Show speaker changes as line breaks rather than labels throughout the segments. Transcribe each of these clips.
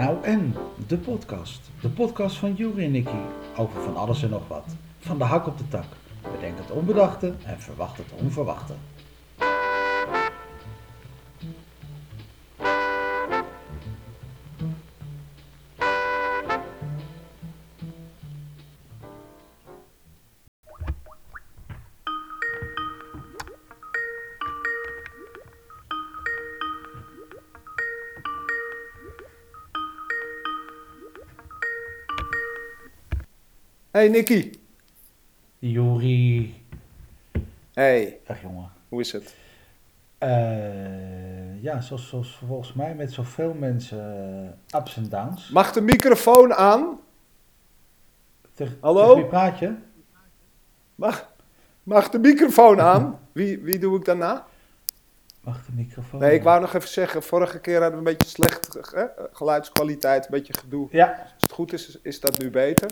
Nou en, de podcast. De podcast van Juri en Nicky over van alles en nog wat. Van de hak op de tak. Bedenk het onbedachte en verwacht het onverwachte.
Hey Nicky.
Juri.
Hey,
Ach jongen.
hoe is het?
Eh, ja, zoals, zoals volgens mij met zoveel mensen eh, ups en downs.
Mag de microfoon aan? Hallo?
wie praat je?
Mag, mag de microfoon aan? Wie, wie doe ik daarna?
Mag de microfoon?
Nee, ik wou nog even zeggen, vorige keer hadden we een beetje slecht eh, geluidskwaliteit, een beetje gedoe.
Ja,
Als het goed is, is dat nu beter.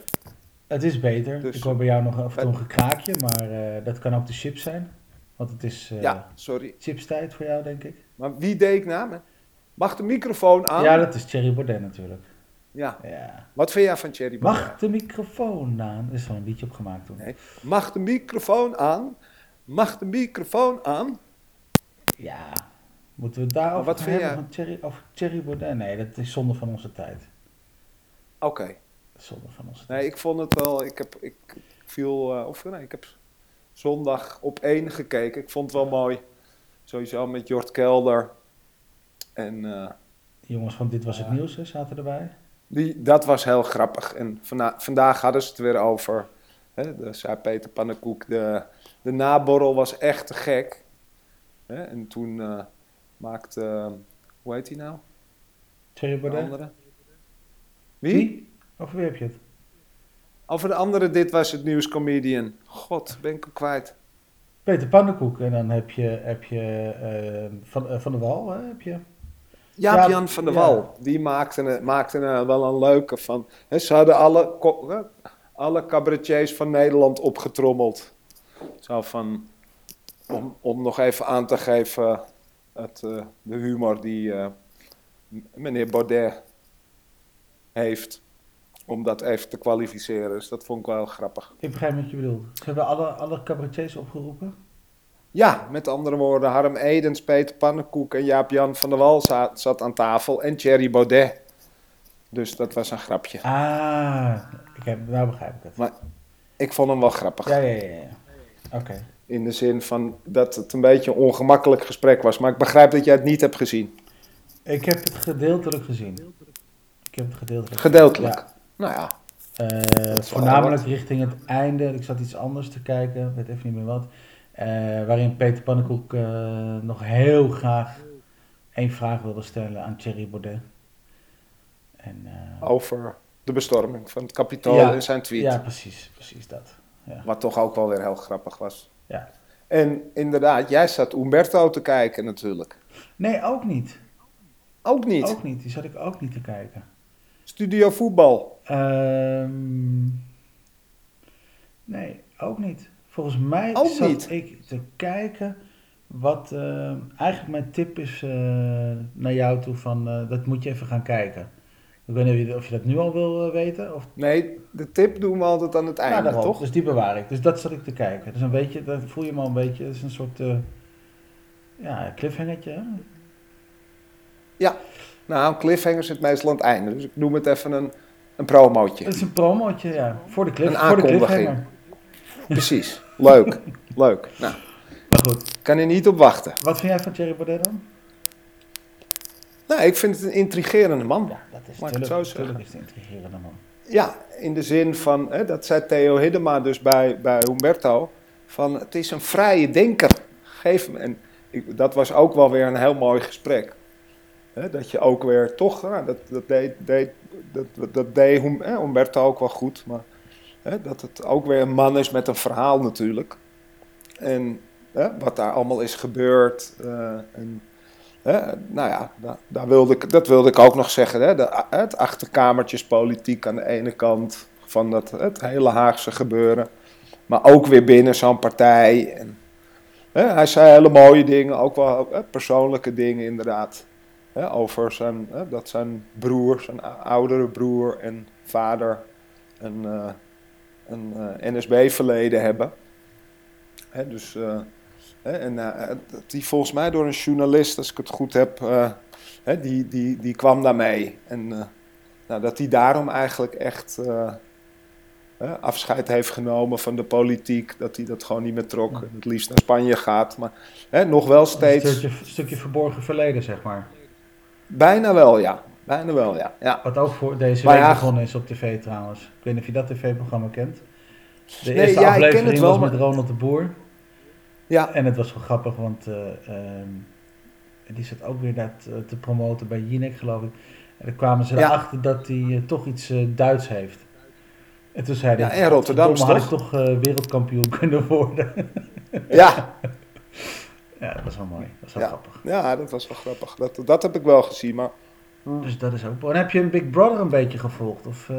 Het is beter.
Dus-
ik hoor bij jou nog af en toe een gekraakje, maar eh, dat kan ook de chips zijn. Want het is eh
Ja, sorry.
chipstijd voor jou, denk ik.
Maar wie deed ik na? Mag de microfoon aan?
Ja, dat is Thierry Baudet natuurlijk.
Ja.
Ja.
Wat vind jij van Thierry Baudet?
Mag de microfoon aan? Er is wel een liedje op gemaakt toen.
Nee. Mag de microfoon aan? Mag de microfoon aan?
Ja. Moeten we daarover
Wat vind
hebben
jij?
van Thierry, over Thierry Baudet? Nee, dat is zonde van onze tijd.
Oké.
Zonde van.
Nee, ik vond het wel. Ik heb, ik viel, eh, of nee, ik heb zondag op één gekeken. Ik vond het wel mooi. Sowieso met Jort Kelder. En eh,
Die jongens van Dit Was Het. Nieuws hè, zaten erbij.
die, dat was heel grappig. En vandaag hadden ze het weer over. Hè, de, zei Peter Pannenkoek. De, de naborrel was echt te gek. Hè, en toen eh, maakte. hoe heet hij nou?
Thierry
De
Baudet?
Wie?
Over wie heb je het?
Over de andere, dit was het nieuwscomedian. God, ben ik hem kwijt.
Peter Pannenkoek. En dan heb je, heb je eh, van, eh, van der Wal. Hè, heb je. Ja,
van der
ja.
Wal, die maakte, er- maakte er wel een leuke van. Ze hadden alle, alle cabaretiers van Nederland opgetrommeld. Zo van, om, om nog even aan te geven, het, eh, de humor die eh, meneer Baudet heeft. Om dat even te kwalificeren. Dus dat vond ik wel grappig.
Ik begrijp wat je bedoelt. Ze hebben alle, alle cabaretiers opgeroepen.
Ja, met andere woorden, Harm Edens, Peter Pannenkoek en Jaap-Jan van der Wal zat, zat aan tafel. En Thierry Baudet. Dus dat was een grapje.
Ah, ik heb, nou begrijp ik het.
Maar ik vond hem wel grappig.
Ja, ja, ja. ja. Oké.
In de zin van dat het een beetje een ongemakkelijk gesprek was. Maar ik begrijp dat jij het niet hebt gezien.
Ik heb het gedeeltelijk gezien. Ik heb het gedeeltelijk
Gedeeltelijk.
Ja.
Nou ja,
Eh, voornamelijk richting het einde. Ik zat iets anders te kijken, ik weet even niet meer wat. Eh, waarin Peter Pannenkoek eh, nog heel graag één vraag wilde stellen aan Thierry Baudet. En,
over de bestorming van het kapitool
Ja,
en zijn tweet.
ja, precies, precies dat. Ja.
Wat toch ook wel weer heel grappig was.
Ja.
En inderdaad, jij zat Umberto te kijken natuurlijk.
Nee, ook niet.
Ook niet.
Ook niet. Die zat ik ook niet te kijken.
Studio voetbal.
Ehm, nee, ook niet. Volgens mij
Ook
zat
niet?
ik te kijken wat ehm, eigenlijk mijn tip is eh, naar jou toe van eh, dat moet je even gaan kijken. Ik weet niet of je, dat nu al wil eh, weten. Of,
Nee, de tip doen we altijd aan het
Nou,
einde,
daarom.
toch?
Dus die bewaar ik. Dus dat zat ik te kijken. Dus een beetje, dat voel je me al een beetje, het is een soort ja, cliffhangertje. hè?
Nou, een cliffhanger zit meestal aan het einde. Dus ik noem het even een, een promootje.
Het is een promootje, ja. Voor de, cliff,
Een
voor de
aankondiging.
cliffhanger.
Precies. Leuk. Leuk. Nou,
Maar goed,
kan er niet op wachten.
wat vind jij van Thierry Baudet dan?
Nou, ik vind het een intrigerende man.
Ja, dat is
ik het zo
is een intrigerende man.
Ja, in de zin van, hè, dat zei Theo Hiddema dus bij, bij Humberto, van het is een vrije denker. Geef hem. En ik, dat was ook wel weer een heel mooi gesprek. Hè, dat je ook weer toch, nou, dat, dat deed, deed, dat, dat, deed Humberto ook wel goed, maar hè, dat het ook weer een man is met een verhaal natuurlijk. En hè, wat daar allemaal is gebeurd. eh, en, nou ja, daar, wilde ik, dat wilde ik ook nog zeggen. De, het achterkamertjespolitiek aan de ene kant van dat, het hele Haagse gebeuren. Maar ook weer binnen zo'n partij. En, hij zei hele mooie dingen, ook wel persoonlijke dingen inderdaad. Hè, over zijn, hè, dat zijn broer, zijn oudere broer en vader een, eh, een eh, NSB-verleden hebben. Hè, dus, hè, en die volgens mij door een journalist, als ik het goed heb, hè, die, die, die kwam daarmee. En nou, dat hij daarom eigenlijk echt afscheid heeft genomen van de politiek. Dat hij dat gewoon niet meer trok. En Het liefst naar Spanje gaat. Maar hè, nog wel
Een
steeds.
stukje, stukje verborgen verleden, zeg maar.
Bijna wel, ja. Bijna wel, ja. ja.
Wat ook voor deze
Maar
week
ja,
begonnen is op tv trouwens. Ik weet niet of je dat tv-programma kent. De
Nee,
eerste
ja, ik ken
aflevering
wel,
was
maar-
met Ronald de Boer.
Ja,
En het was wel grappig, want eh, ehm, die zat ook weer dat eh, te promoten bij Jinek, geloof ik. En dan kwamen ze erachter dat hij eh, toch iets Duits heeft. En toen zei hij,
Ja, en
"Godverdomme, had ik
toch?"
toch wereldkampioen kunnen worden.
ja.
ja, dat was wel mooi. Dat was wel
Ja.
grappig.
ja, dat was wel grappig. Dat, dat heb ik wel gezien, maar...
Dus dat is ook... En heb je een Big Brother een beetje gevolgd? Of, eh,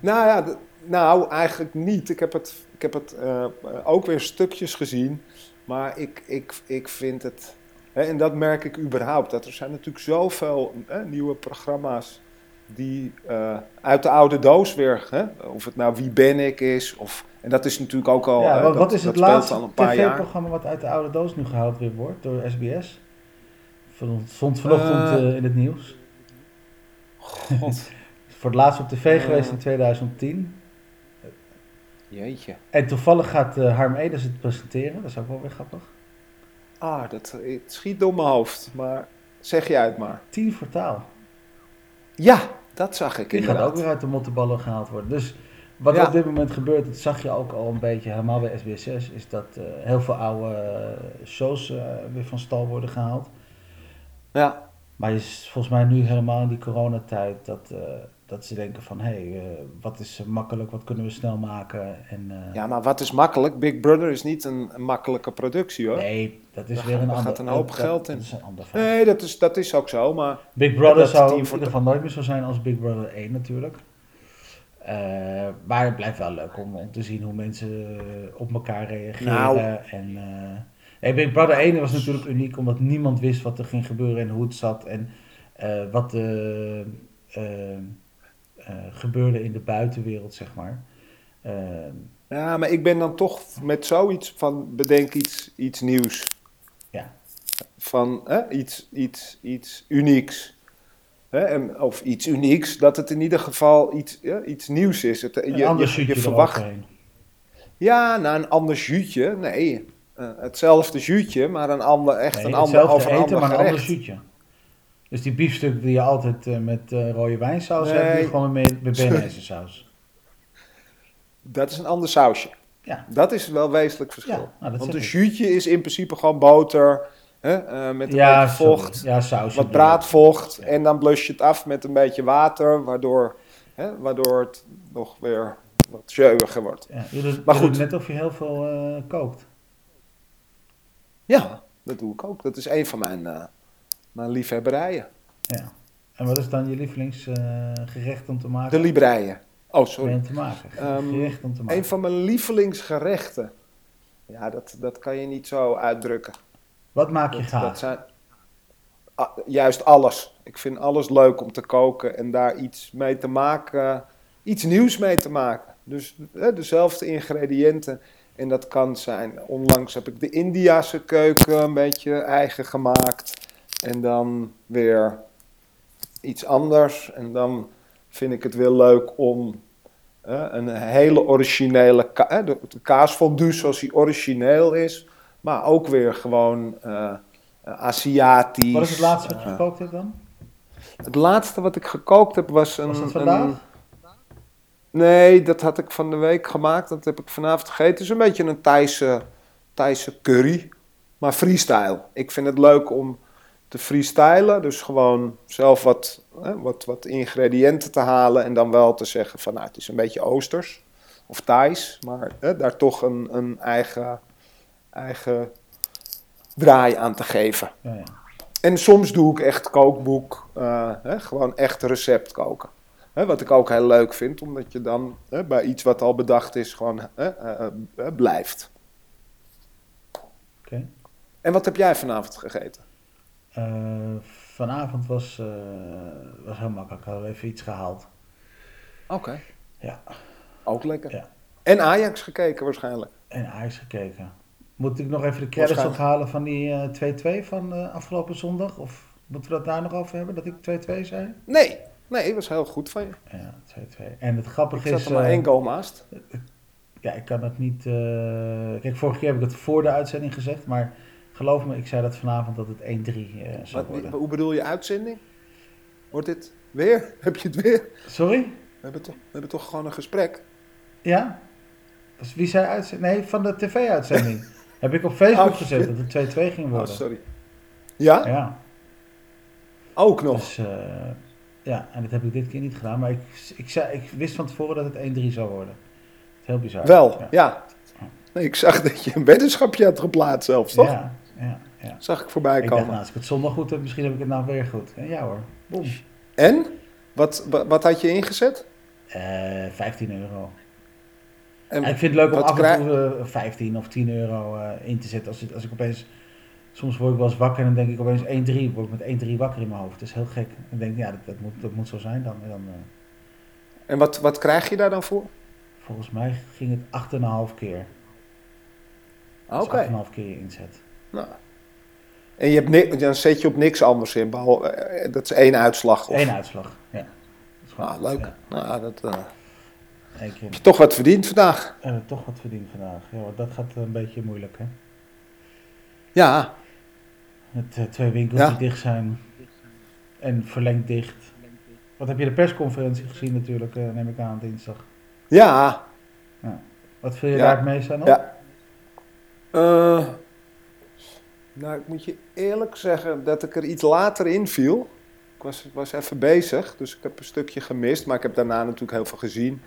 Nou ja, nou eigenlijk niet. Ik heb het, ik heb het eh, ook weer stukjes gezien. Maar ik, ik, ik vind het... Hè, en dat merk ik überhaupt. Dat er zijn natuurlijk zoveel hè, nieuwe programma's... die eh, uit de oude doos weer... Hè, of het nou Wie ben ik is... Of, en dat is natuurlijk ook al...
ja,
hè,
wat,
dat-
is het laatste tv-programma wat uit de oude doos nu gehaald weer wordt door SBS? Van- Stond vanochtend
Eh.
eh, in het nieuws.
God,
Voor het laatst op tv
Eh.
geweest in 2010.
jeetje.
En toevallig gaat eh, Harm Edens het presenteren. Dat is ook wel weer grappig.
Ah, dat, het schiet door mijn hoofd. Maar zeg jij het maar.
Tien voor taal.
Ja, dat zag ik
Die gaat
inderdaad.
ook weer uit de mottenballen gehaald worden. Dus wat
Ja.
op dit moment gebeurt, dat zag je ook al een beetje helemaal bij SBS6, is dat eh, heel veel oude eh, shows eh, weer van stal worden gehaald.
Ja,
Maar je is volgens mij nu helemaal in die coronatijd dat, dat ze denken van hé, hey, wat is makkelijk, wat kunnen we snel maken. En,
ja, maar wat is makkelijk? Big Brother is niet een, een makkelijke productie hoor.
Nee, dat is
Daar
weer
gaat-
een ander
gaat een hoop
dat-
geld
dat
in.
is een ander.
Nee, dat is, dat is ook zo, maar
Big Brother zou in ieder geval nooit meer zo zijn als Big Brother 1 natuurlijk. Eh, maar het blijft wel leuk om, om te zien hoe mensen eh, op elkaar reageren.
Nou.
En, eh, nee, Big Brother 1 was natuurlijk uniek omdat niemand wist wat er ging gebeuren en hoe het zat. En eh, wat eh, gebeurde in de buitenwereld, zeg maar.
Ja, maar ik ben dan toch met zoiets van bedenk iets, iets nieuws.
Ja.
Van hè, iets, iets, iets unieks. Hè, en, of iets unieks, dat het in ieder geval iets, ja, iets nieuws is. Het,
een
je, je, verwacht. Ja, nou een ander juutje. Nee, eh, hetzelfde juutje, maar een ander, echt
Nee,
een ander over een
eten,
ander
maar een ander shootje. Dus die biefstuk die je altijd eh, met eh, rode wijnsaus hebt,
Nee.
nu gewoon met, met saus.
Dat is een ander sausje.
Ja.
Dat is wel wezenlijk verschil.
Ja, nou,
Want een juutje is in principe gewoon boter hè, eh, met een
ja,
beetje vocht.
sorry. Ja, saus.
wat braadvocht
Ja.
en dan blus je het af met een beetje water, waardoor, hè, waardoor het nog weer wat jeuiger wordt.
Ja, je doet,
Maar goed.
net of je heel veel eh, kookt.
Ja, dat doe ik ook. Dat is een van mijn, eh, mijn liefhebberijen.
Ja. En wat is dan je lievelingsgerecht om te maken?
De libreien. Oh, sorry.
Om te maken.
Ehm,
Gerecht om te maken.
Een van mijn lievelingsgerechten. Ja, dat, dat kan je niet zo uitdrukken.
Wat maak je
Dat,
graag?
dat zijn ah, juist alles. Ik vind alles leuk om te koken en daar iets mee te maken, iets nieuws mee te maken. Dus hè, dezelfde ingrediënten. En dat kan zijn, onlangs heb ik de Indiase keuken een beetje eigen gemaakt. En dan weer iets anders. En dan vind ik het weer leuk om een hele originele ka hè, de, de kaasfondue zoals die origineel is. Maar ook weer gewoon eh, Aziatisch.
Wat is het laatste wat je
Eh,
gekookt hebt dan?
het laatste wat ik gekookt heb was een...
Was dat
een-
vandaag?
nee, dat had ik van de week gemaakt. Dat heb ik vanavond gegeten. Het is een beetje een Thaise, Thaise curry. Maar freestyle. Ik vind het leuk om te freestylen. Dus gewoon zelf wat, hè, wat, wat ingrediënten te halen. En dan wel te zeggen van nou, het is een beetje oosters. Of Thais. Maar hè, daar toch een, een eigen, eigen draai aan te geven.
Ja, ja.
En soms doe ik echt kookboek, eh, hè, gewoon echt recept koken. Hè, wat ik ook heel leuk vind, omdat je dan hè, bij iets wat al bedacht is, gewoon hè, eh, eh, blijft.
Oké.
En wat heb jij vanavond gegeten?
Vanavond was, eh, was heel makkelijk. Hadden we even iets gehaald.
Oké.
Ja.
Ook lekker.
Ja.
En Ajax gekeken waarschijnlijk.
En Ajax gekeken. Moet ik nog even de credits ophalen van die eh, 2-2 van eh, afgelopen zondag? Of moeten we dat daar nog over hebben, dat ik 2-2 zei?
Nee, nee, dat was heel goed van je.
Ja, 2-2. En het grappige
Ik
is...
zat er maar
eh,
één goal naast.
Ja, ik kan het niet... eh, Kijk, vorige keer heb ik het voor de uitzending gezegd, maar geloof me, ik zei dat vanavond dat het 1-3 eh, zou worden.
hoe bedoel je uitzending? Wordt dit weer? Heb je het weer?
Sorry?
We hebben toch, we hebben toch gewoon een gesprek?
Ja? Dus wie zei uitzending? Nee, van de tv-uitzending. heb ik op Facebook
Oh,
gezet dat het 2-2 ging
Oh,
worden.
sorry. Ja?
ja,
Ook nog.
dus... eh, ja, en dat heb ik dit keer niet gedaan, maar ik, ik, zei, ik wist van tevoren dat het 1-3 zou worden. Heel bizar.
Wel,
Ja.
ja. Nee, ik zag dat je een weddenschapje had geplaatst zelfs, toch?
Ja, ja, ja.
Zag ik voorbij
Ik dacht,
komen.
nou, als ik het zondag goed heb, misschien heb ik het nou weer goed. En ja hoor, boem.
En? Wat, wat, wat had je ingezet?
Eh 15 euro.
En
ik vind het leuk om af en toe eh, 15 of 10 euro eh, in te zetten. Als, als ik opeens, soms word ik wel eens wakker en dan denk ik opeens 1-3, word ik met 1-3 wakker in mijn hoofd. Dat is heel gek. En denk ik, ja, dat, dat, moet, dat moet zo zijn dan. En dan eh,
En wat, wat krijg je daar dan voor?
volgens mij ging het 8,5 keer.
Oké.
Dus 8,5 keer je inzet.
Nou. En je hebt dan zet je op niks anders in. Behalve, eh, dat is één uitslag. Of...
Eén uitslag, ja. Dat is gewoon-
Ah, leuk.
Ja,
Nou, dat, eh,
keer.
Heb je toch wat verdiend vandaag.
We hebben toch wat verdiend vandaag. Ja, want dat gaat een beetje moeilijk, hè.
Ja,
Met eh, twee winkels
Ja.
die dicht zijn. En verlengd dicht. Wat heb je de persconferentie gezien natuurlijk, eh, neem ik aan, dinsdag.
ja.
Wat vind je
Ja.
daar het meest aan op?
Ja. Eh, nou, ik moet je eerlijk zeggen dat ik er iets later in viel. Ik was, was even bezig, dus ik heb een stukje gemist. Maar ik heb daarna natuurlijk heel veel gezien.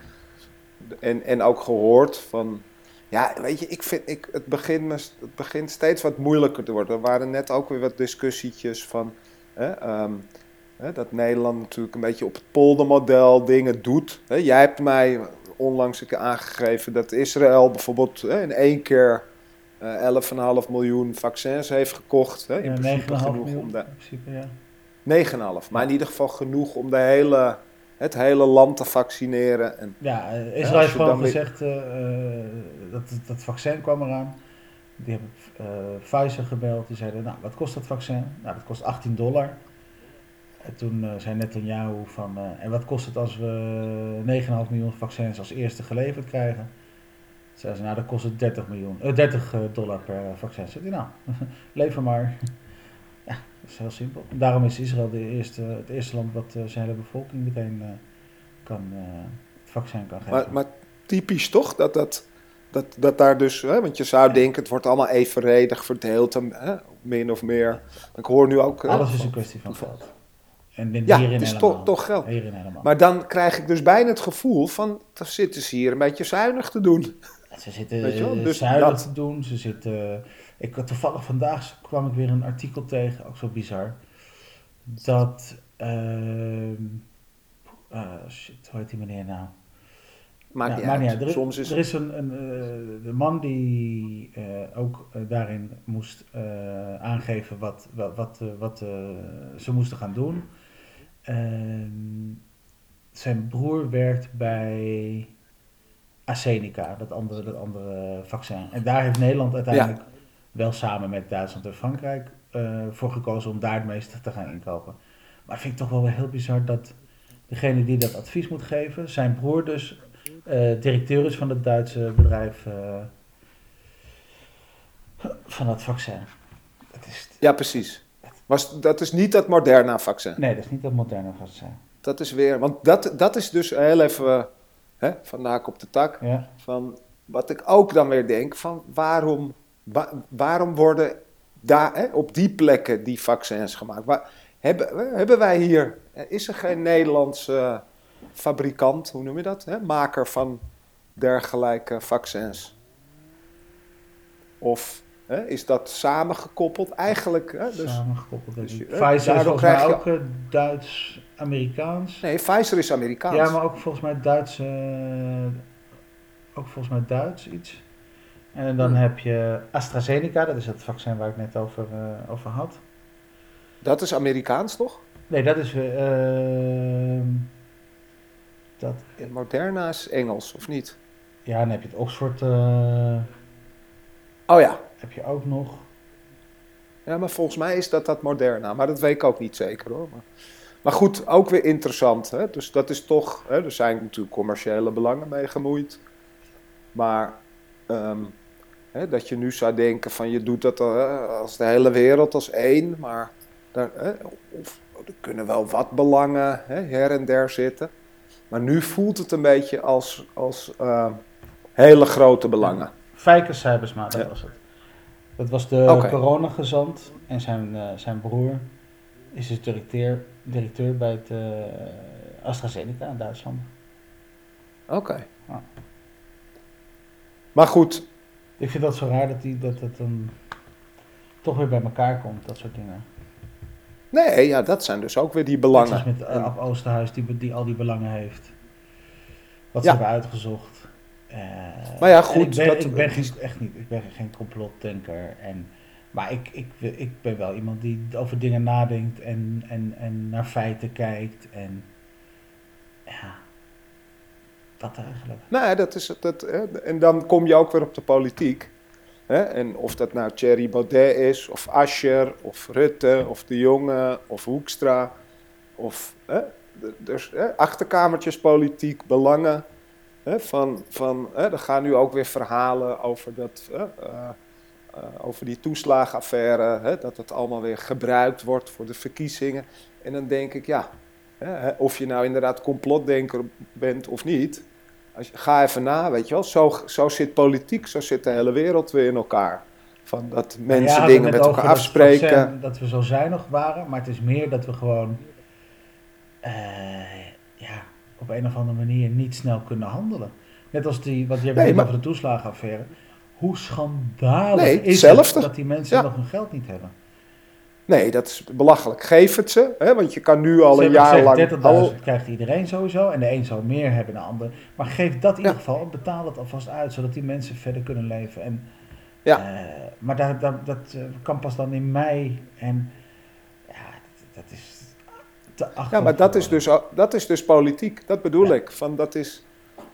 En, en ook gehoord van... Ja, weet je, ik vind, ik, het, begint me, het begint steeds wat moeilijker te worden. Er waren net ook weer wat discussietjes van... Hè, ehm, hè, dat Nederland natuurlijk een beetje op het poldermodel dingen doet. Hè, jij hebt mij onlangs een keer aangegeven dat Israël bijvoorbeeld hè, in één keer eh 11,5 miljoen vaccins heeft gekocht. Hè, in
Ja,
principe
9,5
genoeg
miljoen
om de,
in principe, ja.
9,5. Maar in ieder geval genoeg om de hele, het hele land te vaccineren. En,
Ja, eh, Israël heeft gewoon gezegd, eh, eh, dat dat vaccin kwam eraan. Die hebben eh, Pfizer gebeld, die zeiden, nou, wat kost dat vaccin? Nou, dat kost 18 dollar. En toen eh, zei Netanyahu van, en wat kost het als we 9,5 miljoen vaccins als eerste geleverd krijgen? Zeiden ze, nou, dan kost het 30, miljoen, eh, 30 eh, dollar per vaccin. Zei hij, nou, lever maar. Ja, dat is heel simpel. Daarom is Israël de eerste, het eerste land wat eh, zijn hele bevolking meteen eh, kan, eh, het vaccin kan geven.
maar, maar typisch toch dat, dat, dat, dat daar dus... Hè, want je zou denken het wordt allemaal evenredig verdeeld. En, hè, min of meer. Ik hoor nu ook... hè,
Alles is een kwestie van geld. En dit-
Ja,
hierin
het is
helemaal.
toch, toch geld. Maar dan krijg ik dus bijna het gevoel van... dan zitten ze hier een beetje zuinig te doen.
Ze zitten eh,
dus
zuinig
dat-
te doen. Ze zitten, ik, had toevallig vandaag kwam ik weer een artikel tegen, ook zo bizar. Dat, ehm ah, shit, hoe heet die meneer nou?
Maakt
Ja,
niet uit.
Er,
Soms is
er is een, een eh, de man die eh, ook daarin moest aangeven wat, wat, wat, wat ze moesten gaan doen. Ehm, zijn broer werkt bij AstraZeneca, dat andere, dat andere vaccin. En daar heeft Nederland uiteindelijk wel samen met Duitsland en Frankrijk eh, voor gekozen om daar het meeste te gaan inkopen. Maar vind ik toch wel weer heel bizar dat degene die dat advies moet geven, zijn broer dus eh, directeur is van het Duitse bedrijf eh, van dat vaccin. Dat is,
Ja, precies. Was, dat is niet dat Moderna-vaccin.
nee, dat is niet dat moderne vaccin.
Dat is weer... Want dat, dat is dus heel even... Hè, van de haak op de tak.
Ja.
Van wat ik ook dan weer denk, van waarom, wa- waarom worden daar hè, op die plekken die vaccins gemaakt? Waar, hebben, hebben wij hier, is er geen Nederlandse fabrikant, hoe noem je dat, hè, maker van dergelijke vaccins? Of is dat samengekoppeld? Eigenlijk, hè, dus,
Samengekoppeld.
dus je-
Pfizer
daardoor krijg je-
ook eh, Duits-Amerikaans.
nee, Pfizer is Amerikaans.
Ja, maar ook volgens mij Duits. eh, ook volgens mij Duits iets. En dan
Hmm.
heb je AstraZeneca, dat is het vaccin waar ik net over, eh, over had.
Dat is Amerikaans, toch?
Nee, dat is... eh, ehm, dat,
En Moderna is Engels, of niet?
ja, dan heb je het Oxford...
Oh ja.
heb je ook nog.
Ja, maar volgens mij is dat dat Moderna. Maar dat weet ik ook niet zeker hoor. Maar, maar goed, ook weer interessant. Hè? Dus dat is toch... Hè? Er zijn natuurlijk commerciële belangen mee gemoeid. Maar ehm, hè, dat je nu zou denken van je doet dat eh, als de hele wereld als één. Maar daar, hè, of, er kunnen wel wat belangen hè, her en der zitten. Maar nu voelt het een beetje als, als eh, hele grote belangen.
Fijke Cybersma, dat
Ja.
was het. Dat was de coronagezant en zijn, eh, zijn broer is dus directeur, directeur bij het eh, AstraZeneca in Duitsland.
Oké.
Ja.
Maar goed,
Ik vind dat zo raar dat, die, dat het dan toch weer bij elkaar komt, dat soort dingen.
nee, ja, dat zijn dus ook weer die belangen.
zoals met uh, Ab Oosterhuis, die, die al die belangen heeft. Wat
Ja.
ze hebben uitgezocht. Eh,
Maar ja, goed,
Ik ben,
dat-
ik ben geen, echt niet, ik ben geen complotdenker. En, maar ik, ik, ik ben wel iemand die over dingen nadenkt en, en, en naar feiten kijkt. En ja, dat eigenlijk.
Nee, dat is. Dat, en dan kom je ook weer op de politiek. Hè? En of dat nou Thierry Baudet is, of Ascher, of Rutte, of De Jonge, of Hoekstra. Of, Dus hè, achterkamertjespolitiek, belangen. Hè? Van, van, hè? Er gaan nu ook weer verhalen over, dat, hè? eh, over die toeslagenaffaire. Hè? Dat het allemaal weer gebruikt wordt voor de verkiezingen. En dan denk ik, ja, hè, of je nou inderdaad complotdenker bent of niet. Als je, ga even na, weet je wel. Zo, zo zit politiek, zo zit de hele wereld weer in elkaar. Van dat mensen
Ja, we hadden
dingen met elkaar
dat
afspreken.
Dat we zo zuinig waren, maar het is meer dat we gewoon eh, ja, op een of andere manier niet snel kunnen handelen. Net als die, wat
Nee,
weet
maar-
over de toeslagenaffaire. Hoe schandalig
Nee,
is het dat die mensen
Ja.
nog hun geld niet hebben?
Nee, dat is belachelijk. Geef het ze, hè, want je kan nu al een jaar lang...
30.000 krijgt iedereen sowieso. En de een zal meer hebben dan de ander. Maar geef dat in
Ja.
ieder geval. en Betaal het alvast uit. Zodat die mensen verder kunnen leven. En,
Ja.
eh, maar daar, daar, dat eh, kan pas dan in mei. En ja, dat, dat is te achter.
Ja, maar dat is dus, dat is dus politiek. Dat bedoel
Ja.
ik. Van dat, is,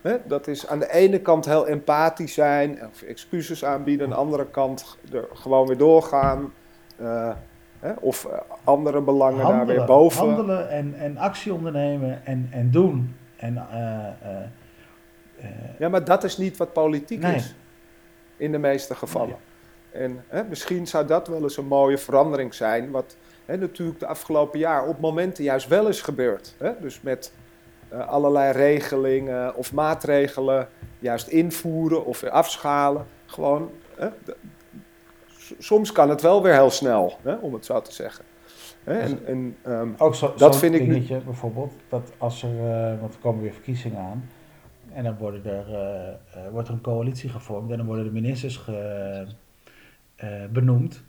hè, dat is aan de ene kant heel empathisch zijn, of excuses aanbieden. Aan de andere kant er gewoon weer doorgaan. eh, hè, of eh, andere belangen daar weer boven.
handelen en, en actie ondernemen en, en doen. En, eh,
Ja, maar dat is niet wat politiek
Nee.
is. In de meeste gevallen. En hè, misschien zou dat wel eens een mooie verandering zijn. Wat hè, natuurlijk de afgelopen jaar op momenten juist wel is gebeurd. Hè? Dus met allerlei regelingen of maatregelen juist invoeren of weer afschalen. Gewoon, hè, soms kan het wel weer heel snel, hè, om het zo te zeggen. Hè, en, en, ehm,
Ook zo,
Dat vind ik nu-
bijvoorbeeld, dat als er, eh, want er komen weer verkiezingen aan, en dan worden er, eh, eh, wordt er een coalitie gevormd en dan worden de ministers ge, eh, benoemd.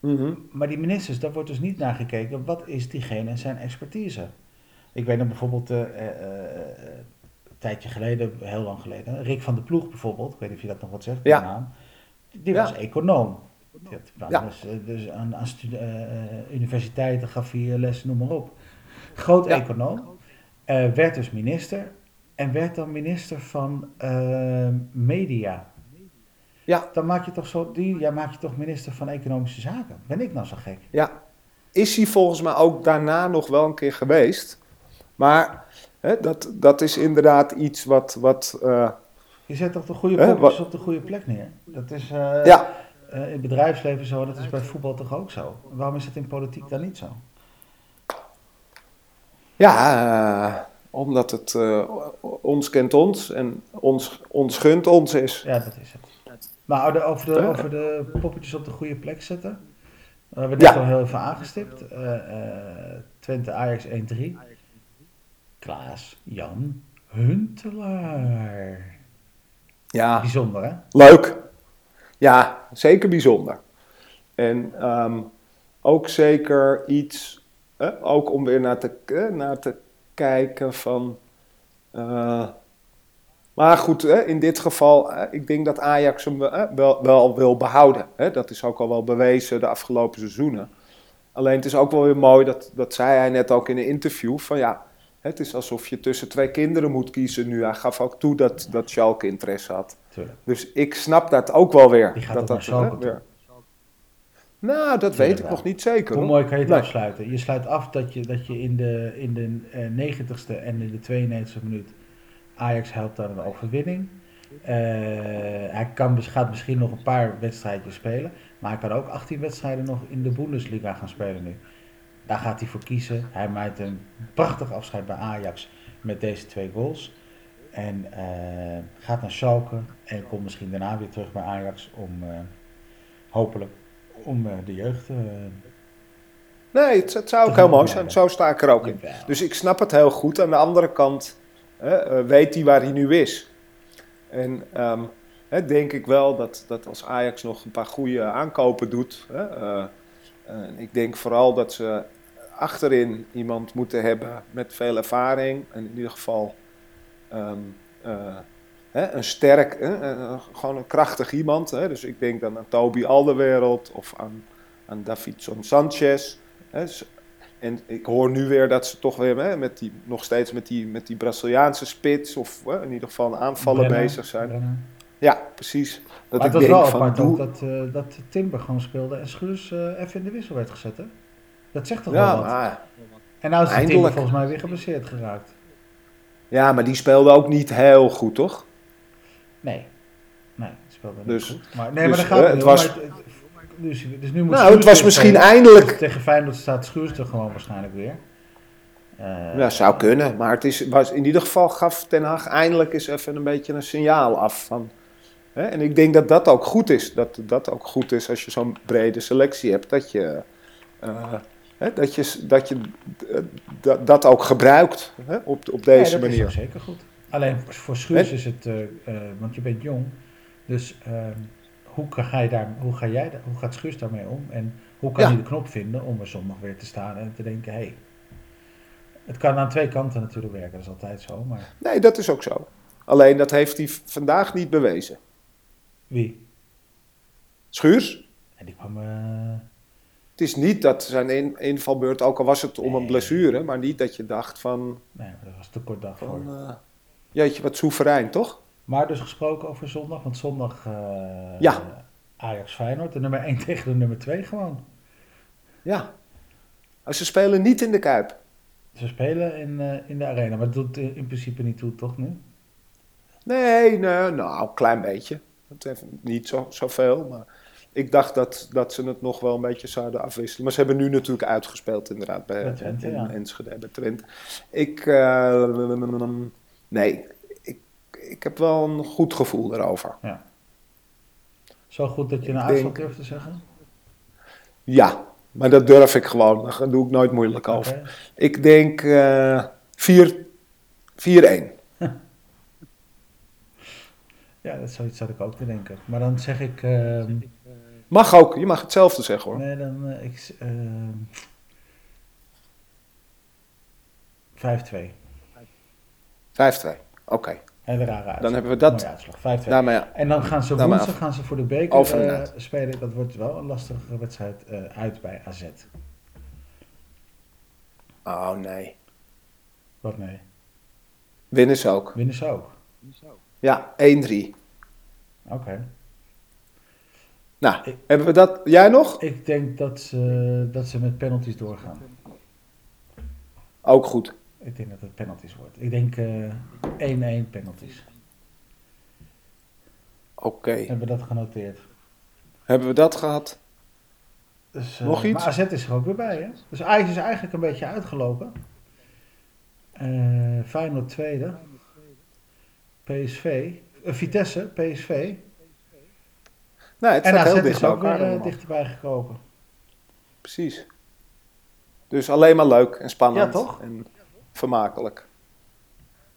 mhm.
Maar die ministers, daar wordt dus niet naar gekeken, wat is diegene en zijn expertise? Ik weet nog bijvoorbeeld, eh, eh, eh, een tijdje geleden, heel lang geleden, Rick van der Ploeg bijvoorbeeld, ik weet niet of je dat nog wat zegt,
Ja.
die naam, die
Ja.
was econoom. Die had-
Ja.
dus, aan, aan universiteiten gaf hij lessen, noem maar op. Groot
Ja.
econoom, eh, werd dus minister en werd dan minister van media.
Ja.
Dan maak je toch zo, die, ja, maak je toch minister van Economische Zaken. Ben ik nou zo gek?
Ja, is hij volgens mij ook daarna nog wel een keer geweest. Maar hè, dat, dat is inderdaad iets wat. wat eh,
Je zet toch de goede poppetjes op de goede plek neer. Dat is eh,
ja,
eh, in het bedrijfsleven zo, dat is bij voetbal toch ook zo. Waarom is het in politiek dan niet zo?
ja omdat het ons kent ons en ons, ons gunt ons is.
Ja, dat is het. Maar over de, over de poppetjes op de goede plek zetten. We hebben
Ja.
al heel even aangestipt. Twente Ajax 1-3. Klaas Jan Huntelaar.
Ja,
Bijzonder hè?
leuk. Ja, zeker bijzonder. En ehm, ook zeker iets, eh, ook om weer naar te, eh, naar te kijken van. eh, maar goed, in dit geval, ik denk dat Ajax hem wel, wel wil behouden. Hè. Dat is ook al wel bewezen de afgelopen seizoenen. Alleen het is ook wel weer mooi, dat, dat zei hij net ook in een interview, van ja, het is alsof je tussen twee kinderen moet kiezen nu. Hij gaf ook toe dat, dat Schalke interesse had.
Tuurlijk.
Dus ik snap dat ook wel weer.
Die gaat
dat dat,
naar Schalke
hè,
toe.
weer- Nou, dat weet ik nog niet zeker.
Hoe mooi kan je het
Nee.
afsluiten? Je sluit af dat je, dat je in de, in de eh, 90ste en in de 92e minuut Ajax helpt aan een overwinning. Eh, hij kan, gaat misschien nog een paar wedstrijdjes spelen, maar hij kan ook 18 wedstrijden nog in de Bundesliga gaan spelen nu. Daar gaat hij voor kiezen. Hij maakt een prachtig afscheid bij Ajax met deze twee goals. En eh, gaat naar Schalke en komt misschien daarna weer terug bij Ajax om eh, hopelijk om eh, de jeugd.
Nee, het, het zou ook heel mooi zijn. Zo sta ik er ook in. Dus ik snap het heel goed. Aan de andere kant weet hij waar hij nu is. En ehm, hè, denk ik wel dat, dat als Ajax nog een paar goede aankopen doet. Hè, ik denk vooral dat ze achterin iemand moeten hebben met veel ervaring. En in ieder geval ehm, eh, hè, een sterk, hè, gewoon een krachtig iemand. Hè. Dus ik denk dan aan Toby Alderwereld of aan, aan Davidson Sanchez. Hè. S- En ik hoor nu weer dat ze toch weer hè, met die, nog steeds met die, met die Braziliaanse spits of hè, in ieder geval aanvallen bezig zijn. Ja, precies. Dat
maar
ik
was
denk
wel
van,
apart
doe-
ook dat, eh, dat Timber gewoon speelde en Schuurs eh, even in de wissel werd gezet. Hè? Dat zegt toch
ja,
wel wat?
maar,
en nou is Timber
eindelijk.
volgens mij weer geblesseerd geraakt.
ja, maar die speelde ook niet heel goed, toch?
Nee, nee, het speelde niet
Dus-
goed. Maar, nee,
dus,
maar dan gaat het
was-
maar het- dus, dus nu moet
Nou, het was misschien
spelen.
eindelijk.
Tegen Feyenoord staat Schuurs er gewoon waarschijnlijk weer. Eh,
Ja, zou kunnen. Maar het is, was, in ieder geval gaf Ten Hag eindelijk eens even een beetje een signaal af. Van, hè? En ik denk dat dat ook goed is. Dat dat ook goed is als je zo'n brede selectie hebt. Dat je, eh, hè, dat, je, dat, je eh, dat, dat ook gebruikt hè? Op, op deze
dat is
manier.
ook zeker goed. Alleen voor- Schuurs is het, eh, eh, want je bent jong, dus ehm, hoe, ga je daar, hoe, ga jij, hoe gaat Schuurs daarmee om? En hoe kan
Ja.
hij de knop vinden om er zondag weer te staan en te denken, hé, hey, het kan aan twee kanten natuurlijk werken, dat is altijd zo, maar
Nee, dat is ook zo. Alleen dat heeft hij vandaag niet bewezen.
wie?
Schuurs?
En die kwam,
Het is niet dat zijn in, invalbeurt, ook al was het om een blessure, maar niet dat je dacht van,
nee, dat was te kort dag voor.
van eh, jeetje, wat soeverein, toch?
Maar dus gesproken over zondag, want zondag eh,
Ja.
Ajax Feyenoord, de nummer 1 tegen de nummer 2 gewoon.
Ja. Maar Ze spelen niet in de Kuip.
Ze spelen in, eh, in de arena, maar dat doet in in principe niet toe, toch nu?
Nee, nee nou, een klein beetje. Het heeft niet zo, zoveel, maar ik dacht dat, dat ze het nog wel een beetje zouden afwisselen. Maar ze hebben nu natuurlijk uitgespeeld inderdaad bij,
Bij Twente,
in
ja.
Enschede, bij Twente. Ik, eh, nee, ik, ik heb wel een goed gevoel erover.
Zo goed dat je een uitslag durft te zeggen?
Ja, maar dat durf ik gewoon. Daar doe ik nooit moeilijk over. Ik denk eh 4 4-1.
Ja, dat zoiets zat ik ook te denken. Maar dan zeg ik, ehm,
Mag ook, je mag hetzelfde zeggen hoor.
nee, dan eh, ik, ehm, 5-2.
5-2. Oké,
Hele rare uitslag.
dan hebben we dat.
Uitslag, 5-2.
Nou, ja,
En dan gaan ze
Nou,
woensdag gaan ze voor de beker
uit.
spelen. Dat wordt wel een lastige wedstrijd eh, uit bij AZ.
oh nee.
Wat nee?
Winnen ze ook.
Winnen ze ook?
Ja, 1-3.
Oké.
Nou,
Ik-
hebben we dat? Jij nog?
Ik denk dat ze, dat ze met penalties doorgaan.
Ook goed.
Ik denk dat het penalties wordt. Ik denk eh 1-1 penalties.
Oké.
Hebben we dat genoteerd?
Hebben we dat gehad?
Dus, eh,
Nog iets?
Maar AZ is er ook weer bij, hè? Dus Ajax is eigenlijk een beetje uitgelopen. Eh Feyenoord tweede. PSV. eh, Vitesse, PSV.
Nee, het
En
staat
AZ
heel dicht
is
bij
ook
elkaar
eh, dichterbij gekropen.
Precies. Dus alleen maar leuk en spannend.
Ja, toch?
En vermakelijk.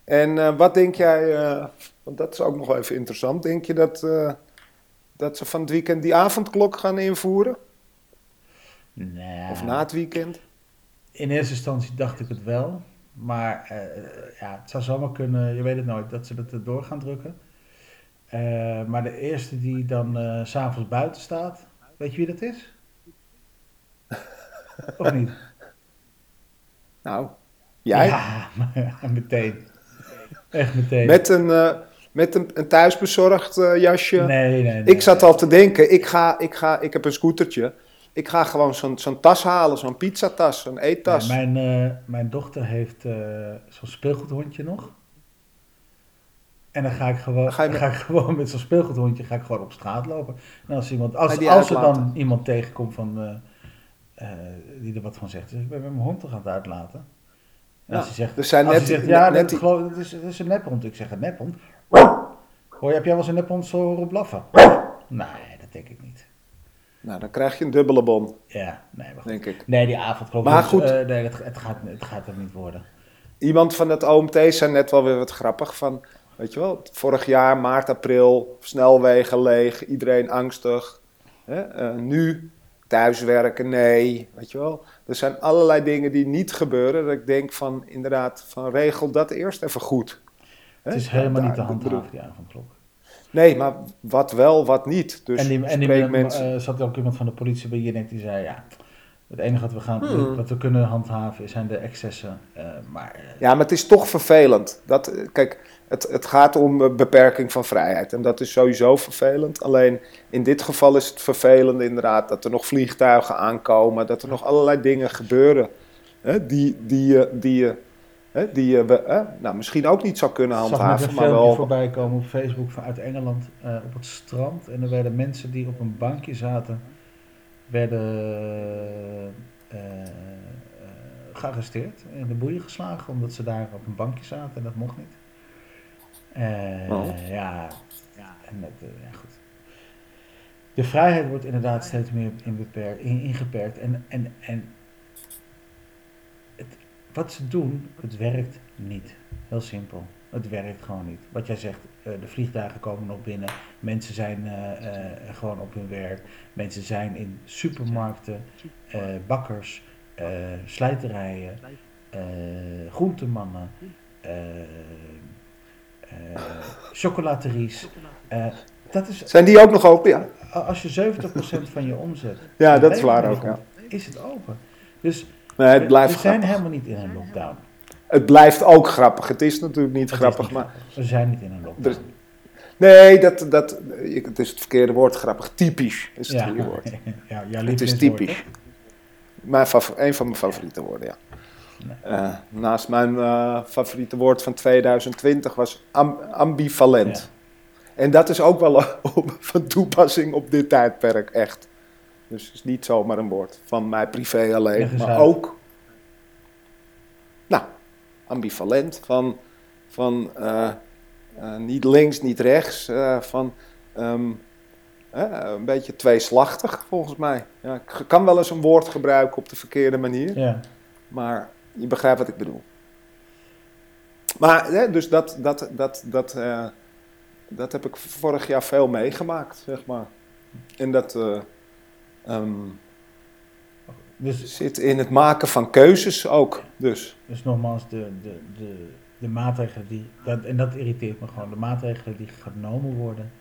En eh, wat denk jij, eh, want dat is ook nog wel even interessant. Denk je dat, dat ze van het weekend die avondklok gaan invoeren?
Nee.
Of na het weekend?
In eerste instantie dacht ik het wel. Maar ja, het zou zomaar kunnen, je weet het nooit, dat ze het erdoor gaan drukken. Eh, maar de eerste die dan eh, s s'avonds buiten staat, weet je wie dat is? Of niet?
Nou, jij?
Ja, meteen. Echt meteen.
Met een, uh, met een, een thuisbezorgd jasje?
Nee, nee, nee.
Ik zat al te denken, ik, ga, ik, ga, ik heb een scootertje. Ik ga gewoon zo'n zo'n tas halen, zo'n pizzatas, een eettas.
Ja, mijn, mijn dochter heeft zo'n speelgoedhondje nog. En dan ga ik gewoon, ga, ga ik gewoon met zo'n speelgoedhondje ga ik gewoon op straat lopen. En als, iemand, als, als er dan iemand tegenkomt van, die er wat van zegt, dus ik ben met mijn hond toch aan het uitlaten. En als hij zegt, er zijn net, zegt ja, net, dat, is, een nephond. Ik zeg een nephond. Hoor, heb jij wel eens een nephond zo horen blaffen? Nee, dat denk ik niet.
Nou, dan krijg je een dubbele bon.
Ja, nee, maar
Denk ik.
Nee, die avond geloof ik. Maar goed. Uh, nee, het, het, gaat, het gaat er niet worden.
Iemand van het OMT zei net wel weer wat grappig van... Weet je wel, vorig jaar, maart, april, snelwegen leeg, iedereen angstig. Hè? Uh, nu, thuiswerken, nee, weet je wel. Er zijn allerlei dingen die niet gebeuren. Dat ik denk van inderdaad, van regel dat eerst even goed.
Het is helemaal niet te handhaven, die avondklok.
Nee, maar wat wel, wat niet. Dus
en die, en die mensen... Uh, zat ook iemand van de politie bij je net die zei, ja, het enige wat we, gaan, hmm. wat we kunnen handhaven zijn de excessen. Uh, maar, uh,
ja, maar het is toch vervelend. Dat, kijk, het, het gaat om beperking van vrijheid. En dat is sowieso vervelend. Alleen in dit geval is het vervelend inderdaad dat er nog vliegtuigen aankomen. Dat er nog allerlei dingen gebeuren. Hè, die, die, die, hè, die je hè, nou, misschien ook niet zou kunnen handhaven.
Ik zag maar wel voorbij komen op Facebook vanuit Engeland uh, op het strand. En er werden mensen die op een bankje zaten, werden uh, gearresteerd. In de boeien geslagen omdat ze daar op een bankje zaten en dat mocht niet. Uh, oh. Ja, ja, en met, uh, ja, goed. De vrijheid wordt inderdaad steeds meer in, ingeperkt. En, en, en het, wat ze doen, het werkt niet. Heel simpel. Het werkt gewoon niet. Wat jij zegt, uh, de vliegtuigen komen nog binnen. Mensen zijn gewoon op hun werk. Mensen zijn in supermarkten, bakkers, slijterijen, groentemannen. Eh, chocolateries. Uh, dat is,
Zijn die ook nog open? Ja.
Als je 70% van je omzet.
ja, dat is waar ook. Ja.
Is het open. Dus
nee, het blijft
we, zijn helemaal niet in een lockdown.
Het blijft ook grappig. Het is natuurlijk niet grappig, maar.
We zijn niet in een lockdown.
nee, dat, dat, het is het verkeerde woord, grappig. Typisch is het ja. goede woord.
ja,
het is typisch. Mijn een van mijn favoriete woorden, ja. Uh, naast mijn uh, favoriete woord van 2020 was ambivalent. En dat is ook wel van toepassing op dit tijdperk, echt. Dus het is niet zomaar een woord van mij privé alleen, maar ook. Nou, ambivalent, van, van uh, niet links, niet rechts, van um, een beetje tweeslachtig volgens mij. Ja, ik kan wel eens een woord gebruiken op de verkeerde manier,
ja.
maar je begrijpt wat ik bedoel. Maar, hè, dus dat, dat, dat, dat, uh, dat heb ik vorig jaar veel meegemaakt, zeg maar. En dat uh, um, dus, zit in het maken van keuzes ook, dus.
Dus nogmaals, de, de, de, de maatregelen die, dat, en dat irriteert me gewoon, de maatregelen die genomen worden,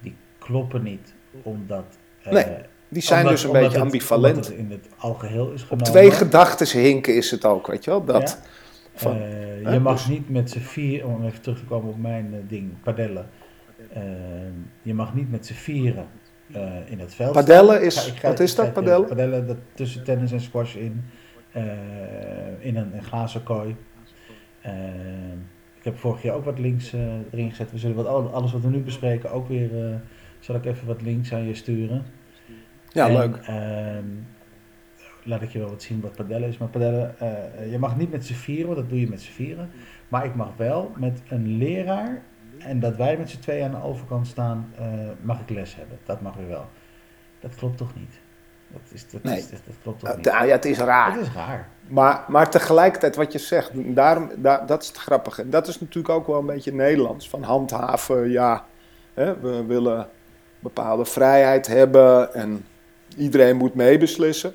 die kloppen niet, omdat...
Uh, nee die zijn dus een beetje ambivalent. Het,
in het algeheel is genomen.
Op twee gedachten hinken is het ook, weet je wel? Dat,
van, uh, je mag dus- niet met z'n vier, om even terug te komen op mijn uh, ding, padellen. Uh, je mag niet met z'n vieren in het veld
Padellen is, ga, ga, wat is dat, padellen?
Padellen, dat tussen tennis en squash in, in een, een, glazen kooi. ik heb vorig jaar ook wat links erin gezet. We zullen wat, alles wat we nu bespreken ook weer, zal ik even wat links aan je sturen.
Ja, leuk.
Ehm, laat ik je wel wat zien wat padellen is. Maar padellen, uh, je mag niet met z'n vieren, want dat doe je met z'n vieren. Maar ik mag wel met een leraar en dat wij met z'n tweeën aan de overkant staan, uh, mag ik les hebben. Dat mag weer wel. Dat klopt toch niet? Dat, is, dat,
nee.
is, dat, klopt toch niet?
Ja, het is raar.
Het is raar.
Maar, maar tegelijkertijd wat je zegt, daarom, daar, dat is het grappige. Dat is natuurlijk ook wel een beetje Nederlands. Van handhaven, ja, hè, we willen bepaalde vrijheid hebben en iedereen moet meebeslissen.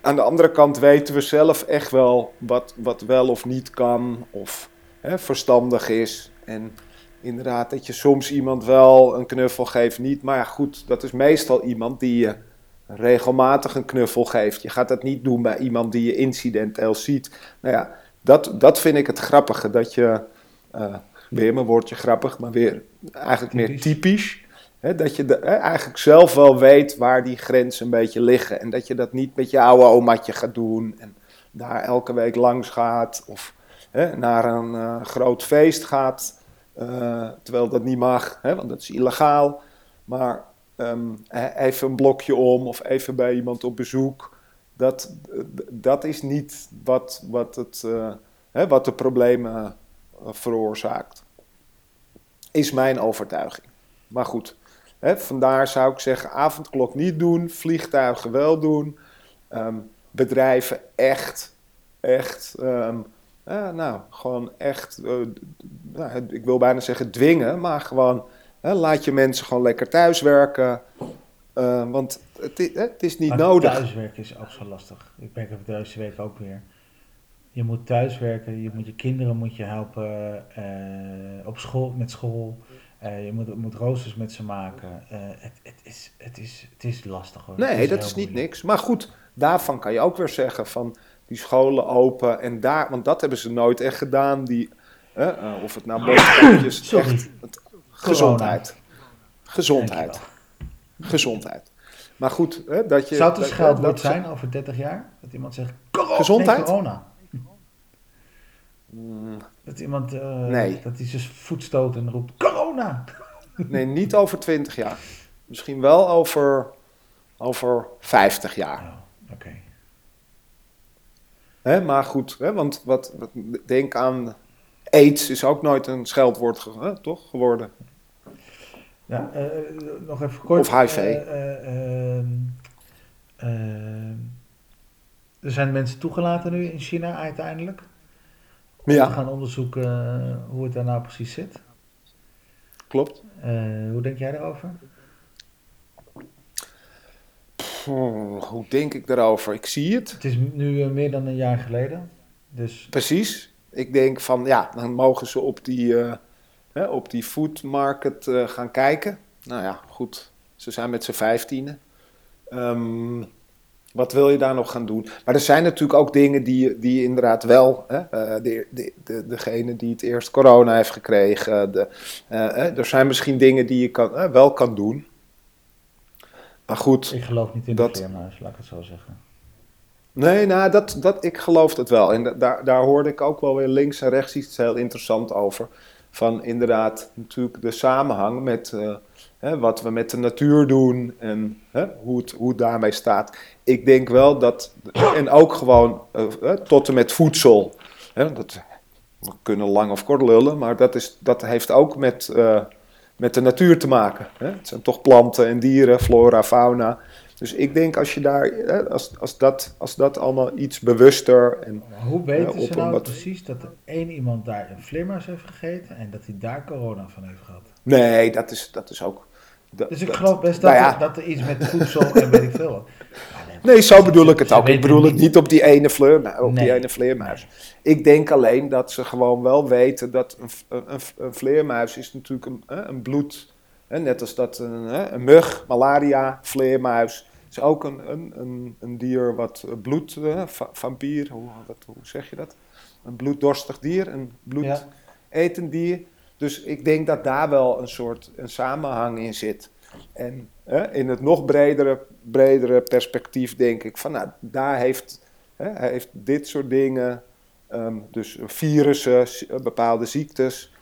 Aan de andere kant weten we zelf echt wel wat, wat wel of niet kan of hè, verstandig is. En inderdaad, dat je soms iemand wel een knuffel geeft, niet. Maar ja, goed, dat is meestal iemand die je regelmatig een knuffel geeft. Je gaat dat niet doen bij iemand die je incidenteel ziet. Nou ja, dat, dat vind ik het grappige. Dat je, uh, weer mijn woordje grappig, maar weer eigenlijk meer typisch. Dat je eigenlijk zelf wel weet waar die grenzen een beetje liggen. En dat je dat niet met je oude omaatje gaat doen. En daar elke week langs gaat. Of naar een uh, groot feest gaat. Uh, terwijl dat niet mag, want dat is illegaal. Maar um, even een blokje om of even bij iemand op bezoek. Dat, dat is niet wat, wat, het, hè, wat de problemen veroorzaakt. Is mijn overtuiging. Maar goed, vandaar zou ik zeggen: avondklok niet doen, vliegtuigen wel doen, um, bedrijven echt, echt. Um, uh, nou, gewoon echt, uh, nou, ik wil bijna zeggen dwingen, maar gewoon hè, laat je mensen gewoon lekker thuiswerken. Uh, want het, het, is niet maar nodig.
Thuiswerken is ook zo lastig. Ik merk het deze week ook weer. Je moet thuiswerken, je moet je kinderen moet je helpen op school, met school. Je moet, moet roosters met ze maken. het, het, is, het, is, het is lastig hoor.
Nee, is dat is niet niks. Maar goed, daarvan kan je ook weer zeggen van die scholen open. En daar, want dat hebben ze nooit echt gedaan. Die, uh, of het nou boodschapjes, echt het, gezondheid. Gezondheid. Gezondheid. Maar goed, hè, dat je...
Zou het een scheldwoord zijn over 30 jaar? Dat iemand zegt, corona.
Gezondheid?
corona. Mm. Dat iemand, nee. dat hij zijn voet stoot en roept, corona.
Nee, niet over 20 jaar. Misschien wel over, over 50 jaar.
Oh, Oké.
Hè, maar goed, hè, want wat, wat, denk aan AIDS is ook nooit een scheldwoord hè, toch, geworden.
Ja, uh, nog even kort.
Of HIV. Uh,
uh, er zijn mensen toegelaten nu in China uiteindelijk.
Om ja.
te gaan onderzoeken hoe het daar nou precies zit.
Klopt.
hoe denk jij daarover?
hoe denk ik daarover? Ik zie het.
Het is nu meer dan een jaar geleden. Dus...
Precies. Ik denk van ja, dan mogen ze op die, uh, hè, op die food market uh, gaan kijken. Nou ja, goed. Ze zijn met z'n vijftienen. Um, wat wil je daar nog gaan doen? Maar er zijn natuurlijk ook dingen die, die je inderdaad wel. Hè, uh, de, de, de, degene die het eerst corona heeft gekregen. De, er zijn misschien dingen die je kan, wel kan doen. Maar goed.
Ik geloof niet in dat, de vleermuis, laat ik het zo zeggen.
Nee, nou, dat, dat, ik geloof het wel. En daar, daar hoorde ik ook wel weer links en rechts iets heel interessant over. Van inderdaad, natuurlijk de samenhang met uh, hè, wat we met de natuur doen en hè, hoe, het, hoe het daarmee staat. Ik denk wel dat, en ook gewoon uh, tot en met voedsel. Hè, dat, we kunnen lang of kort lullen, maar dat, is, dat heeft ook met. Uh, met de natuur te maken. Hè? Het zijn toch planten en dieren, flora, fauna. Dus ik denk als je daar, als, als, dat, als dat allemaal iets bewuster en.
hoe weten ze nou wat... precies dat er één iemand daar een vleermuis heeft gegeten en dat hij daar corona van heeft gehad?
Nee, dat is, dat is ook.
Dat, dus ik geloof best dat, nou ja. er, dat er iets met voedsel en weet ik veel.
Nee, zo bedoel ik het ook. Ik bedoel het niet op die ene, vleermuis, op nee. die ene vleermuis. Ik denk alleen dat ze gewoon wel weten dat een, een, een vleermuis is natuurlijk een, een bloed. Net als dat een, een mug, malaria, vleermuis is ook een, een, een, een dier wat bloed, uh, vampier, hoe, wat, hoe zeg je dat? Een bloeddorstig dier, een bloedetend dier. Dus ik denk dat daar wel een soort een samenhang in zit. En uh, in het nog bredere, bredere perspectief denk ik van, nou, daar heeft, uh, heeft dit soort dingen, um, dus virussen, bepaalde ziektes,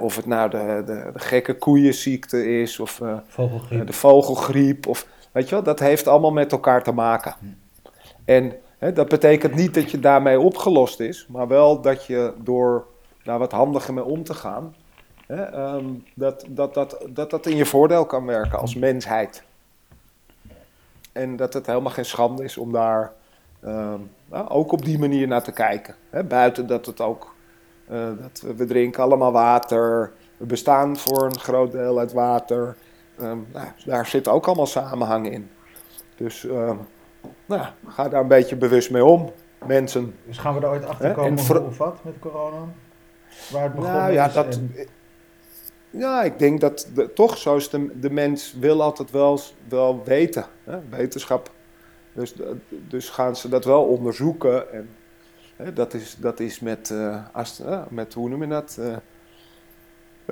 of het nou de, de, de, gekke koeienziekte is, of
vogelgriep.
de vogelgriep, of Weet je wel, dat heeft allemaal met elkaar te maken. En hè, dat betekent niet dat je daarmee opgelost is, maar wel dat je door daar wat handiger mee om te gaan, hè, um, dat, dat, dat, dat dat in je voordeel kan werken als mensheid. En dat het helemaal geen schande is om daar um, nou, ook op die manier naar te kijken. Hè, buiten dat het ook, uh, dat we drinken allemaal water, we bestaan voor een groot deel uit water. Um, nou, daar zit ook allemaal samenhang in. Dus nou, ga daar een beetje bewust mee om, mensen.
Dus gaan we er ooit achter komen hoe of wat met corona? Waar het begonnen
nou, ja, dat, ja, ik denk dat de, toch zo is de, de mens wil altijd wel, wel weten. Hè? Wetenschap Dus, dus gaan ze dat wel onderzoeken. En, hè, dat, is, dat is met, uh, ast, uh, met, hoe noem je dat? Uh,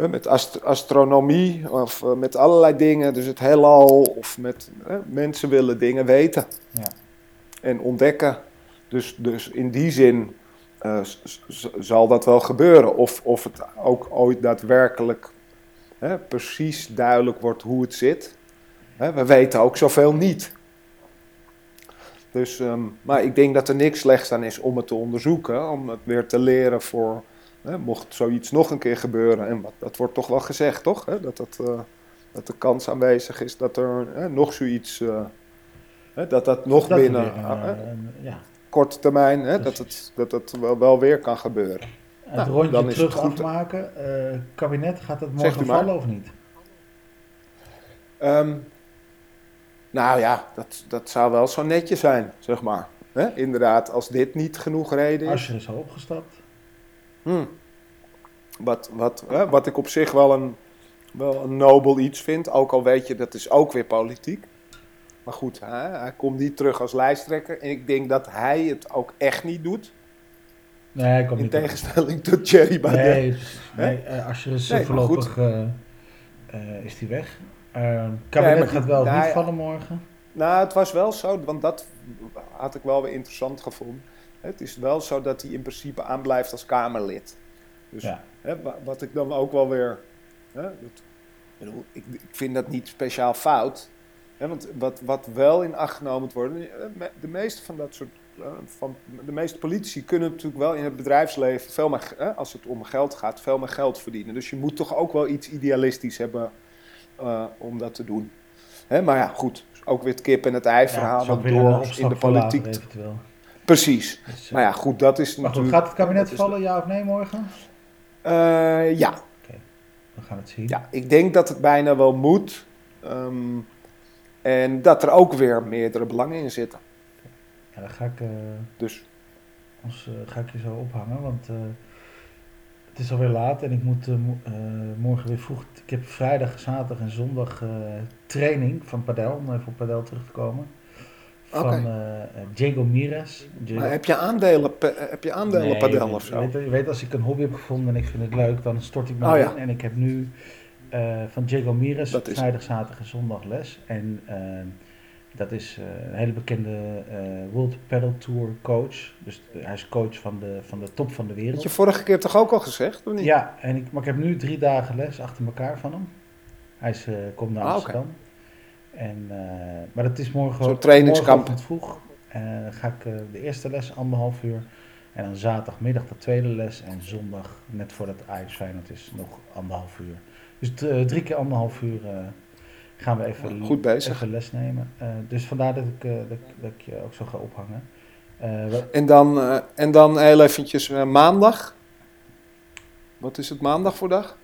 met ast astronomie of met allerlei dingen. Dus het heelal of met mensen willen dingen weten
ja.
en ontdekken. Dus, dus in die zin zal dat wel gebeuren. Of, of het ook ooit daadwerkelijk hè, precies duidelijk wordt hoe het zit. Hè, we weten ook zoveel niet. Dus, um, maar ik denk dat er niks slechts aan is om het te onderzoeken, om het weer te leren voor, hè, mocht zoiets nog een keer gebeuren. En wat, dat wordt toch wel gezegd, toch? Hè? Dat, dat, uh, dat de kans aanwezig is dat er hè, nog zoiets, uh, dat dat nog
dat
binnen
weer, uh, ja.
korte termijn, hè, dat het, dat het wel, wel weer kan gebeuren.
Het
Nou,
rondje
dan is
terug
het goed.
afmaken. Uh, kabinet, gaat het
Zegt
morgen vallen of niet?
Um, nou ja, dat, dat zou wel zo netjes zijn, zeg maar. Inderdaad, als dit niet genoeg reden is.
Asscher is al opgestapt.
Hmm. Wat, wat, hè, wat ik op zich wel een, wel een nobel iets vind, ook al weet je, dat is ook weer politiek. Maar goed, hè, hij komt niet terug als lijsttrekker. En ik denk dat hij het ook echt niet doet.
Nee,
In tegenstelling tot Jerry Baudet.
Nee, precies. nee uh, Asscher is
Nee,
voorlopig uh, uh, is die weg. Uh, kabinet gaat wel
nou
niet vallen morgen.
Nou, het was wel zo, want dat had ik wel weer interessant gevonden. Het is wel zo dat hij in principe aanblijft als Kamerlid. Dus
Ja.
hè, wa- wat ik dan ook wel weer. Hè, dat, ik, ik, vind dat niet speciaal fout. Hè, want wat, wat wel in acht genomen moet worden. eh, De meeste van dat soort. Eh, Van, de meeste politici kunnen natuurlijk wel in het bedrijfsleven, veel meer, hè, als het om geld gaat, veel meer geld verdienen. Dus je moet toch ook wel iets idealistisch hebben eh, om dat te doen. Hè, maar ja, goed. Ook weer het kip en het ei verhaal.
een
door in de politiek. Precies.
Dus, uh,
Maar ja, goed, dat is
maar goed,
natuurlijk.
gaat het kabinet vallen, ja of nee morgen?
Eh, ja.
We gaan het zien.
ja, ik denk dat het bijna wel moet. Ehm, en dat er ook weer meerdere belangen in zitten.
Ja, dan ga ik, uh,
Dus
ons, uh, ga ik je zo ophangen, want uh, het is alweer laat en ik moet mo morgen weer vroeg. Ik heb vrijdag, zaterdag en zondag training van padel, om even op padel terug te komen. Van
Oké.
Diego Mires. Diego.
maar heb je aandelen, heb je aandelen
Nee,
padel of zo?
weet, je weet, als ik een hobby heb gevonden en ik vind het leuk, dan stort ik me
Oh,
erin.
ja.
En ik heb nu uh, van Diego Mires vrijdag, zaterdag en zondag les. En uh, dat is uh, een hele bekende uh, World Paddle Tour coach. Dus hij is coach van de, van de top van de wereld.
Had je vorige keer toch ook al gezegd, of niet?
Ja, en ik, maar ik heb nu drie dagen les achter elkaar van hem. Hij is, uh, komt naar
Ah.
Amsterdam. En, uh, maar dat is morgen,
Zo'n trainingskamp.
morgenochtend vroeg. En dan ga ik de eerste les anderhalf uur. En dan zaterdagmiddag de tweede les. En zondag, net voordat Ajax Feyenoord is, nog anderhalf uur. Dus drie keer anderhalf uur uh, gaan we even,
Goed bezig.
even les nemen. Uh, dus vandaar dat ik, uh, dat, ik- dat ik je ook zo ga ophangen. We-
En dan, eh, en dan heel eventjes eh, maandag. Wat is het maandag voor dag?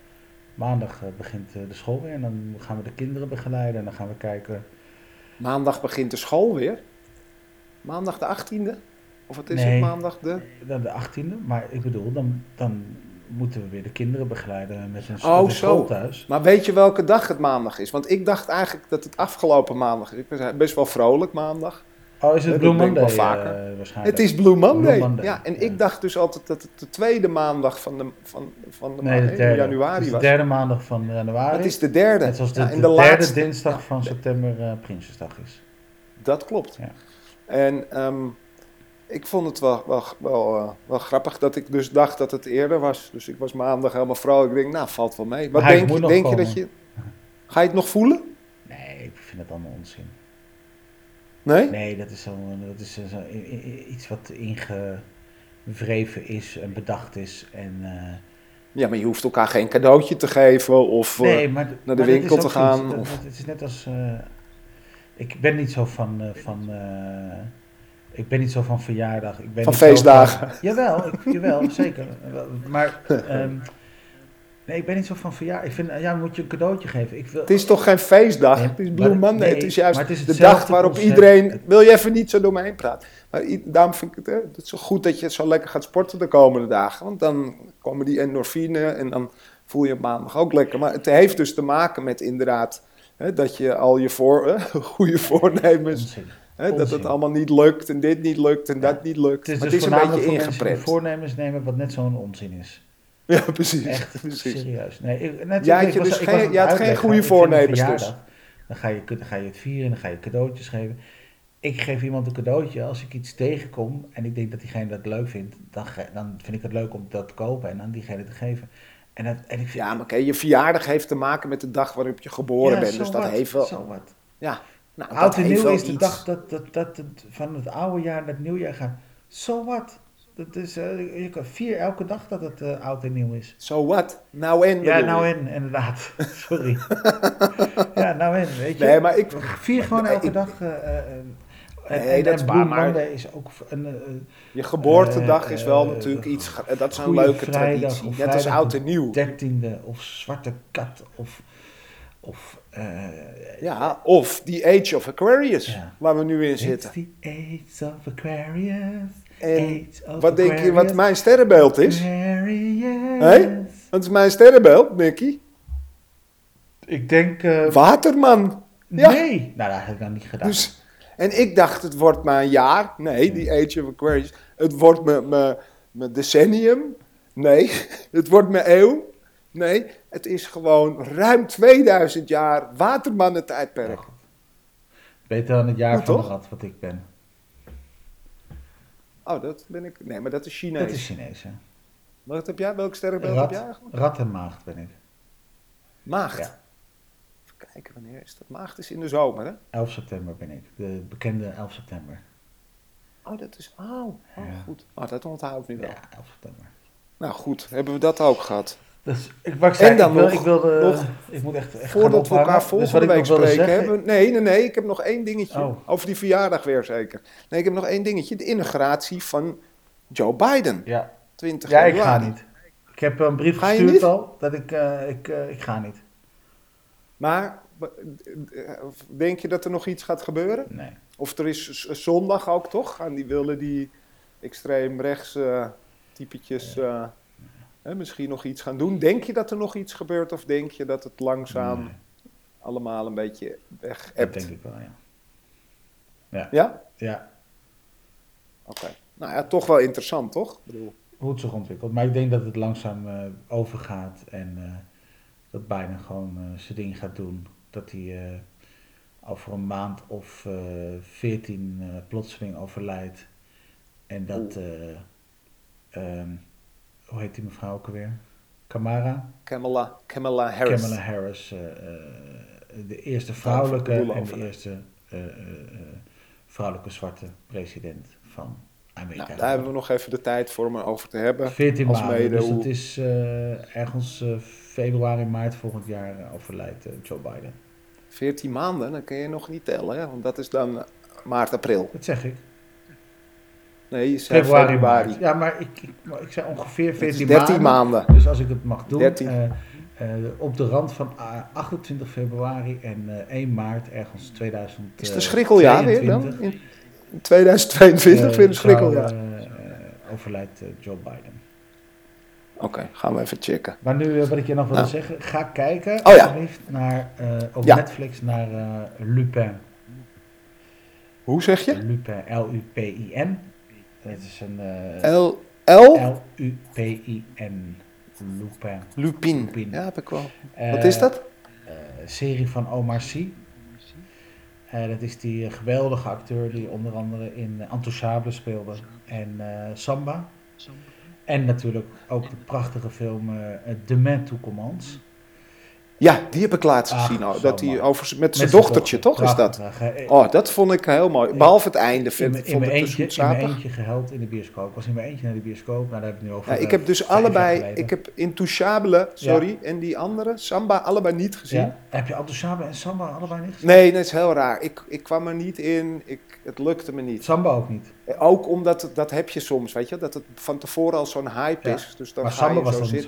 maandag begint de school weer. En dan gaan we de kinderen begeleiden. En dan gaan we kijken.
Maandag begint de school weer. Maandag de 18e? Of wat is
Nee.
het maandag de?
De 18e. Maar ik bedoel, dan, dan moeten we weer de kinderen begeleiden met een,
Oh, zo.
thuis.
Maar weet je welke dag het maandag is? Want ik dacht eigenlijk dat het afgelopen maandag is. Ik was best wel vrolijk maandag.
Oh, is het
dat
Blue Monday
wel vaker.
eh, waarschijnlijk?
Het is Blue Monday.
Blue Monday,
Ja, en
ja.
ik dacht dus altijd dat het de tweede maandag van de, van, van de
Nee, de
maand,
derde.
januari
Het is de
was.
derde maandag van januari.
Het is de derde.
Net zoals de,
Ja,
de
en de
derde
laatste.
dinsdag van september eh Prinsjesdag is.
Dat klopt.
Ja.
En ehm, ik vond het wel, wel, wel, eh, wel grappig dat ik dus dacht dat het eerder was. Dus ik was maandag helemaal vrolijk. Ik denk, nou, valt wel mee. Wat
Hij
denk, je, denk je dat je... Ga je het nog voelen?
Nee, ik vind het allemaal onzin.
Nee?
Nee, dat is, zo, dat is zo, iets wat ingewreven is en bedacht is. En, eh,
Ja, maar je hoeft elkaar geen cadeautje te geven of... eh,
nee, maar,
naar de
maar
winkel te gaan, of-
Het is net als. ik ben niet zo van. van ik ben niet zo van verjaardag. Ik ben
Van feestdagen.
jawel, ik, jawel, zeker. Maar ehm, nee, ik ben niet zo van verjaardag. Ik vind, ja, moet je een cadeautje geven. Ik wil,
Het is toch geen feestdag?
Nee,
het is Blue
maar-
Monday.
nee,
het is juist
maar het is
de dag waarop
concept.
iedereen... Wil je even niet zo door me heen praten? Maar daarom vind ik het, hè, het is zo goed dat je zo lekker gaat sporten de komende dagen. Want dan komen die endorfine en dan voel je op maandag ook lekker. Maar het heeft dus te maken met inderdaad... Hè, dat je al je voor, hè, goede voornemens
onzin.
Hè, dat het allemaal niet lukt en dit niet lukt en
Ja.
dat niet lukt.
Het is
maar
dus
het is een beetje ingeprent.
voornemens nemen wat net zo'n onzin is.
Ja, precies.
Echt
precies.
serieus. Nee, ik, net,
Ja,
ik
je
was-
dus
ik
geen- je had geen goede voornemens dus.
Dan ga, je, dan ga je het vieren en dan ga je cadeautjes geven. Ik geef iemand een cadeautje als ik iets tegenkom en ik denk dat diegene dat leuk vindt. Dan, dan vind ik het leuk om dat te kopen en aan diegene te geven. En, dat, en ik vind,
Ja, maar oké, je verjaardag heeft te maken met de dag waarop je geboren
Ja,
bent. Dus dat
wat,
heeft wel...
zo wat.
Ja, nou, dat
Oud en nieuw is de
iets.
dag dat, dat, dat het van het oude jaar naar het nieuwjaar gaat. Zo wat. Dat is, eh, je kan vier elke dag dat het eh, oud en nieuw is.
So what? Nou en?
Ja, nou in, inderdaad. Sorry. ja, nou in, weet je.
Nee, maar ik...
Vier gewoon
Nee,
elke
ik-
dag. en,
Nee,
en,
dat
en
is waar, maar-
is ook een
Je geboortedag is wel natuurlijk iets... Dat is een leuke
Vrijdag
traditie. Net als oud en nieuw.
dertiende of Zwarte Kat of... of eh,
Ja, of The Age of Aquarius,
Ja.
waar we nu in
It's
zitten.
the age of Aquarius.
En
age of
wat denk je wat mijn sterrenbeeld is?
Aquarius.
Hé? Wat is mijn sterrenbeeld, Nicky?
Ik denk... eh,
Waterman. ja.
Nee. Nou, dat heb ik nou niet gedaan.
Dus, en ik dacht, het wordt mijn jaar. Nee, die Age of Aquarius. Het wordt mijn decennium. Nee, het wordt mijn eeuw. Nee, het is gewoon ruim 2000 jaar watermannen tijdperk.
Beter dan het jaar
Goed,
van de rat wat ik ben.
Oh, dat ben ik. Nee, maar dat is Chinees.
Dat is Chinees, hè.
Wat heb jij? Welk sterrenbeeld
Rat,
heb jij eigenlijk?
rat en maagd ben ik.
Maagd.
Ja.
Even kijken, wanneer is dat? Maagd is in de zomer, hè?
11 september ben ik. De bekende 11 september.
Oh, dat is. Oh, oh
Ja.
goed. Oh, dat onthoud ik nu wel.
Ja, 11 september.
Nou goed, hebben we dat ook gehad.
Dus ik, wat ik zei,
En dan
ik, wil,
nog-
ik wilde...
nog-
ik moet echt, echt
Voordat we elkaar
Dus
volgende week spreken hebben. Nee, nee, nee. Ik heb nog één dingetje.
Oh.
Over die verjaardag weer zeker. Nee, ik heb nog één dingetje. De inauguratie van Joe Biden.
Ja.
20
ja, ik ga niet. Ik heb een brief
Ga je
gestuurd al, dat ik, eh, ik, eh, ik ga niet.
Maar eh, denk je dat er nog iets gaat gebeuren?
Nee.
Of er is zondag ook toch? En die willen die extreem rechts eh, typetjes hè, misschien nog iets gaan doen. Denk je dat er nog iets gebeurt? Of denk je dat het langzaam
Nee,
allemaal een beetje weg
dat
hebt?
denk ik wel, ja.
Ja?
Ja,
Oké. Nou ja, toch wel interessant, toch? Ik bedoel,
hoe het zich ontwikkelt. Maar ik denk dat het langzaam eh, overgaat en eh, dat Biden gewoon eh, zijn ding gaat doen. Dat hij over een maand of veertien plotseling overlijdt. En dat, eh, ehm, hoe heet die mevrouw ook alweer? Kamara?
Kamala, Kamala Harris.
Kamala Harris, eh, eh, de eerste vrouwelijke en de
over.
eerste eh, vrouwelijke zwarte president van Amerika.
Nou, daar hebben we nog even de tijd voor om erover te hebben.
14
als
maanden,
mede
dus
hoe-
dat is ergens februari, maart volgend jaar overlijdt Joe Biden.
14 maanden, dan kun je nog niet tellen, hè? want dat is dan maart, april.
Dat zeg ik.
Nee, je zei
Februari. Ja, maar ik, ik, ik zei ongeveer
Het is
14
13
maanden.
maanden.
Dus als ik het mag doen,
13.
eh, eh, op de rand van ah, 28 februari en eh, 1 maart ergens 2000.
Is het een schrikkeljaar weer dan?
22,
In 2022
eh,
weer een schrikkeljaar.
eh, eh, overlijdt eh, Joe Biden.
Oké, gaan we even checken.
Maar nu, eh, wat ik je nog wilde
Nou.
zeggen, ga kijken
Oh ja.
naar, eh, op
Ja.
Netflix naar eh, Lupin.
Hoe zeg je?
Lupin, L-U-P-I-N. Het is een eh,
L, L?
L-U-P-I-N. Lupin.
Lupin.
Lupin.
Ja, heb ik wel.
Eh,
Wat is dat?
eh, serie van Omar Sy. Eh, dat is die geweldige acteur die onder andere in Intouchable speelde en eh, Samba. En natuurlijk ook de prachtige film eh Demain tout commence.
Ja, die heb ik laatst
Ach,
gezien.
zo
dat hij over, met zijn
Met zijn
dochtertje,
dochter.
toch? Is dat?
Eh,
Oh, dat vond ik heel mooi. Behalve het einde
in,
vind,
mijn- in
vond
mijn
ik
eentje, in mijn eentje geheld in de bioscoop. Ik was in mijn eentje naar de bioscoop. Nou, daar heb ik nu over.
Ja,
eh,
ik heb dus allebei, ik heb Intouchable, sorry, en die andere, Samba, allebei niet gezien.
Ja. Heb je Intouchable en Samba allebei niet gezien?
Nee, dat is heel raar. Ik, ik kwam er niet in, ik, het lukte me niet.
Samba ook niet.
Ook omdat, dat heb je soms, weet je, dat het van tevoren al zo'n hype is. Dus dan
maar
ga
Samba
je
was
zo
dan niet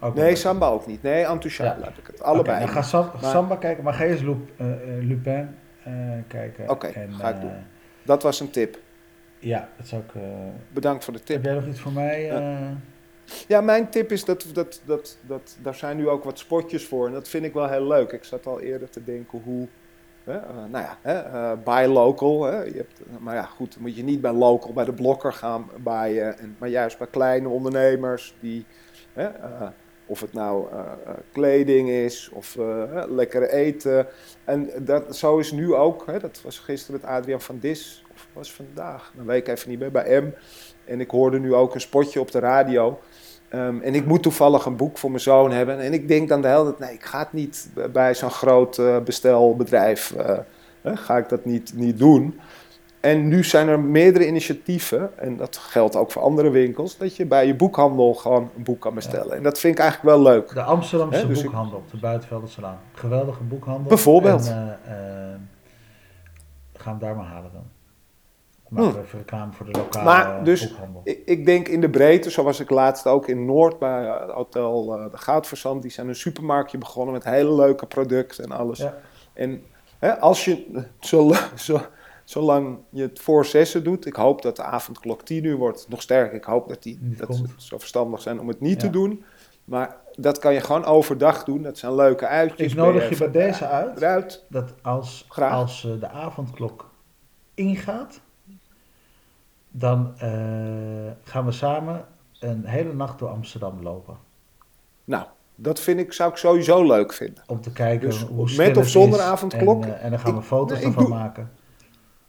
ook
Nee. Samba ook niet. Nee,
Ja.
heb ik het. Allebei.
dan ga Sam-
Maar-
Samba kijken, maar ga eens Lup, eh, eh, Lupin eh, kijken.
Oké,
En,
ga ik doen. Dat was een tip.
Ja, dat zou ik... eh,
Bedankt voor de
heb
tip.
jij nog iets voor mij? eh?
Ja, mijn tip is dat, dat, dat, dat daar zijn nu ook wat spotjes voor. En dat vind ik wel heel leuk. Ik zat al eerder te denken hoe Hè, nou ja, hè, eh, buy local. Hè. Je hebt, maar ja, goed, dan moet je niet bij local, bij de blokker gaan buyen. En, maar juist bij kleine ondernemers die... Hè, eh, of het nou eh, eh, kleding is of lekkere eten. En dat, zo is nu ook, hè, dat was gisteren met Adriaan van Dis, of was vandaag, dan weet ik even niet meer, bij M. En ik hoorde nu ook een spotje op de radio. Ehm, en ik moet toevallig een boek voor mijn zoon hebben. En ik denk dan de hele tijd, nee, ik ga het niet bij zo'n groot bestelbedrijf, ga ik dat niet, niet doen. En nu zijn er meerdere initiatieven, en dat geldt ook voor andere winkels, dat je bij je boekhandel gewoon een boek kan bestellen. En dat vind ik eigenlijk wel leuk.
De Amsterdamse
dus
boekhandel op de Buitenveldersalaan. Geweldige boekhandel.
Bijvoorbeeld.
En, gaan we daar maar halen dan. Maken
Hm.
reclame voor de lokale
Maar dus-
boekhandel.
Ik, ik denk in de breedte, zoals ik laatst ook in Noord bij het hotel De Goudverzand, die zijn een supermarktje begonnen met hele leuke producten en alles.
Ja.
En hè, als je, zo, zo, zolang je het voor zessen doet, ik hoop dat de avondklok tien uur wordt, nog sterker, ik hoop dat, die, dat ze zo verstandig zijn om het niet te doen. Maar dat kan je gewoon overdag doen, dat zijn leuke uitjes.
Ik nodig je bij deze uit
Eruit.
dat als,
Graag.
als eh, de avondklok ingaat, dan eh, gaan we samen een hele nacht door Amsterdam lopen.
Nou, dat vind ik, zou ik sowieso leuk vinden.
Om te kijken
Dus
hoe
met of zonder avondklok?
En, eh, en dan gaan we
Ik-
foto's ervan
doe-
maken.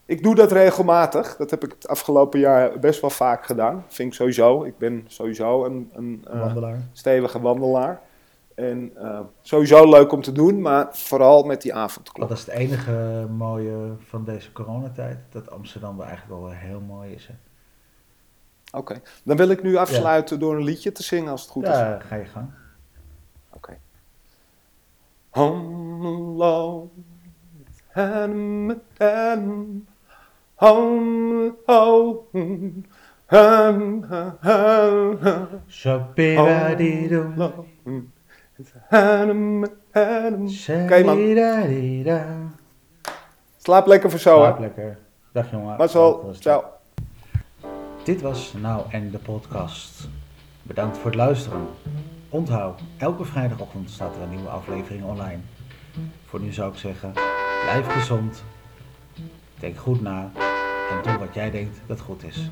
Ik doe dat regelmatig. Dat heb ik het afgelopen jaar best wel vaak gedaan. Vind ik sowieso. Ik ben sowieso een, een eh,
Wandelaar.
stevige wandelaar. En eh, sowieso leuk om te doen, maar vooral met die avondklok.
Dat is het enige mooie van deze coronatijd. Dat Amsterdam wel eigenlijk wel heel mooi is.
Oké. Dan wil ik nu afsluiten door een liedje te zingen als het goed is.
Ja, ga je gang.
Oké. Home alone,
Shopiradido. Shadidadida.
Slaap lekker voor zo,
Slaap lekker. Dag jongen.
Marcel, ciao.
Dit was Nou en de podcast. Bedankt voor het luisteren. Onthoud, elke vrijdagochtend staat er een nieuwe aflevering online. Voor nu zou ik zeggen, blijf gezond. Denk goed na en doe wat jij denkt dat goed is.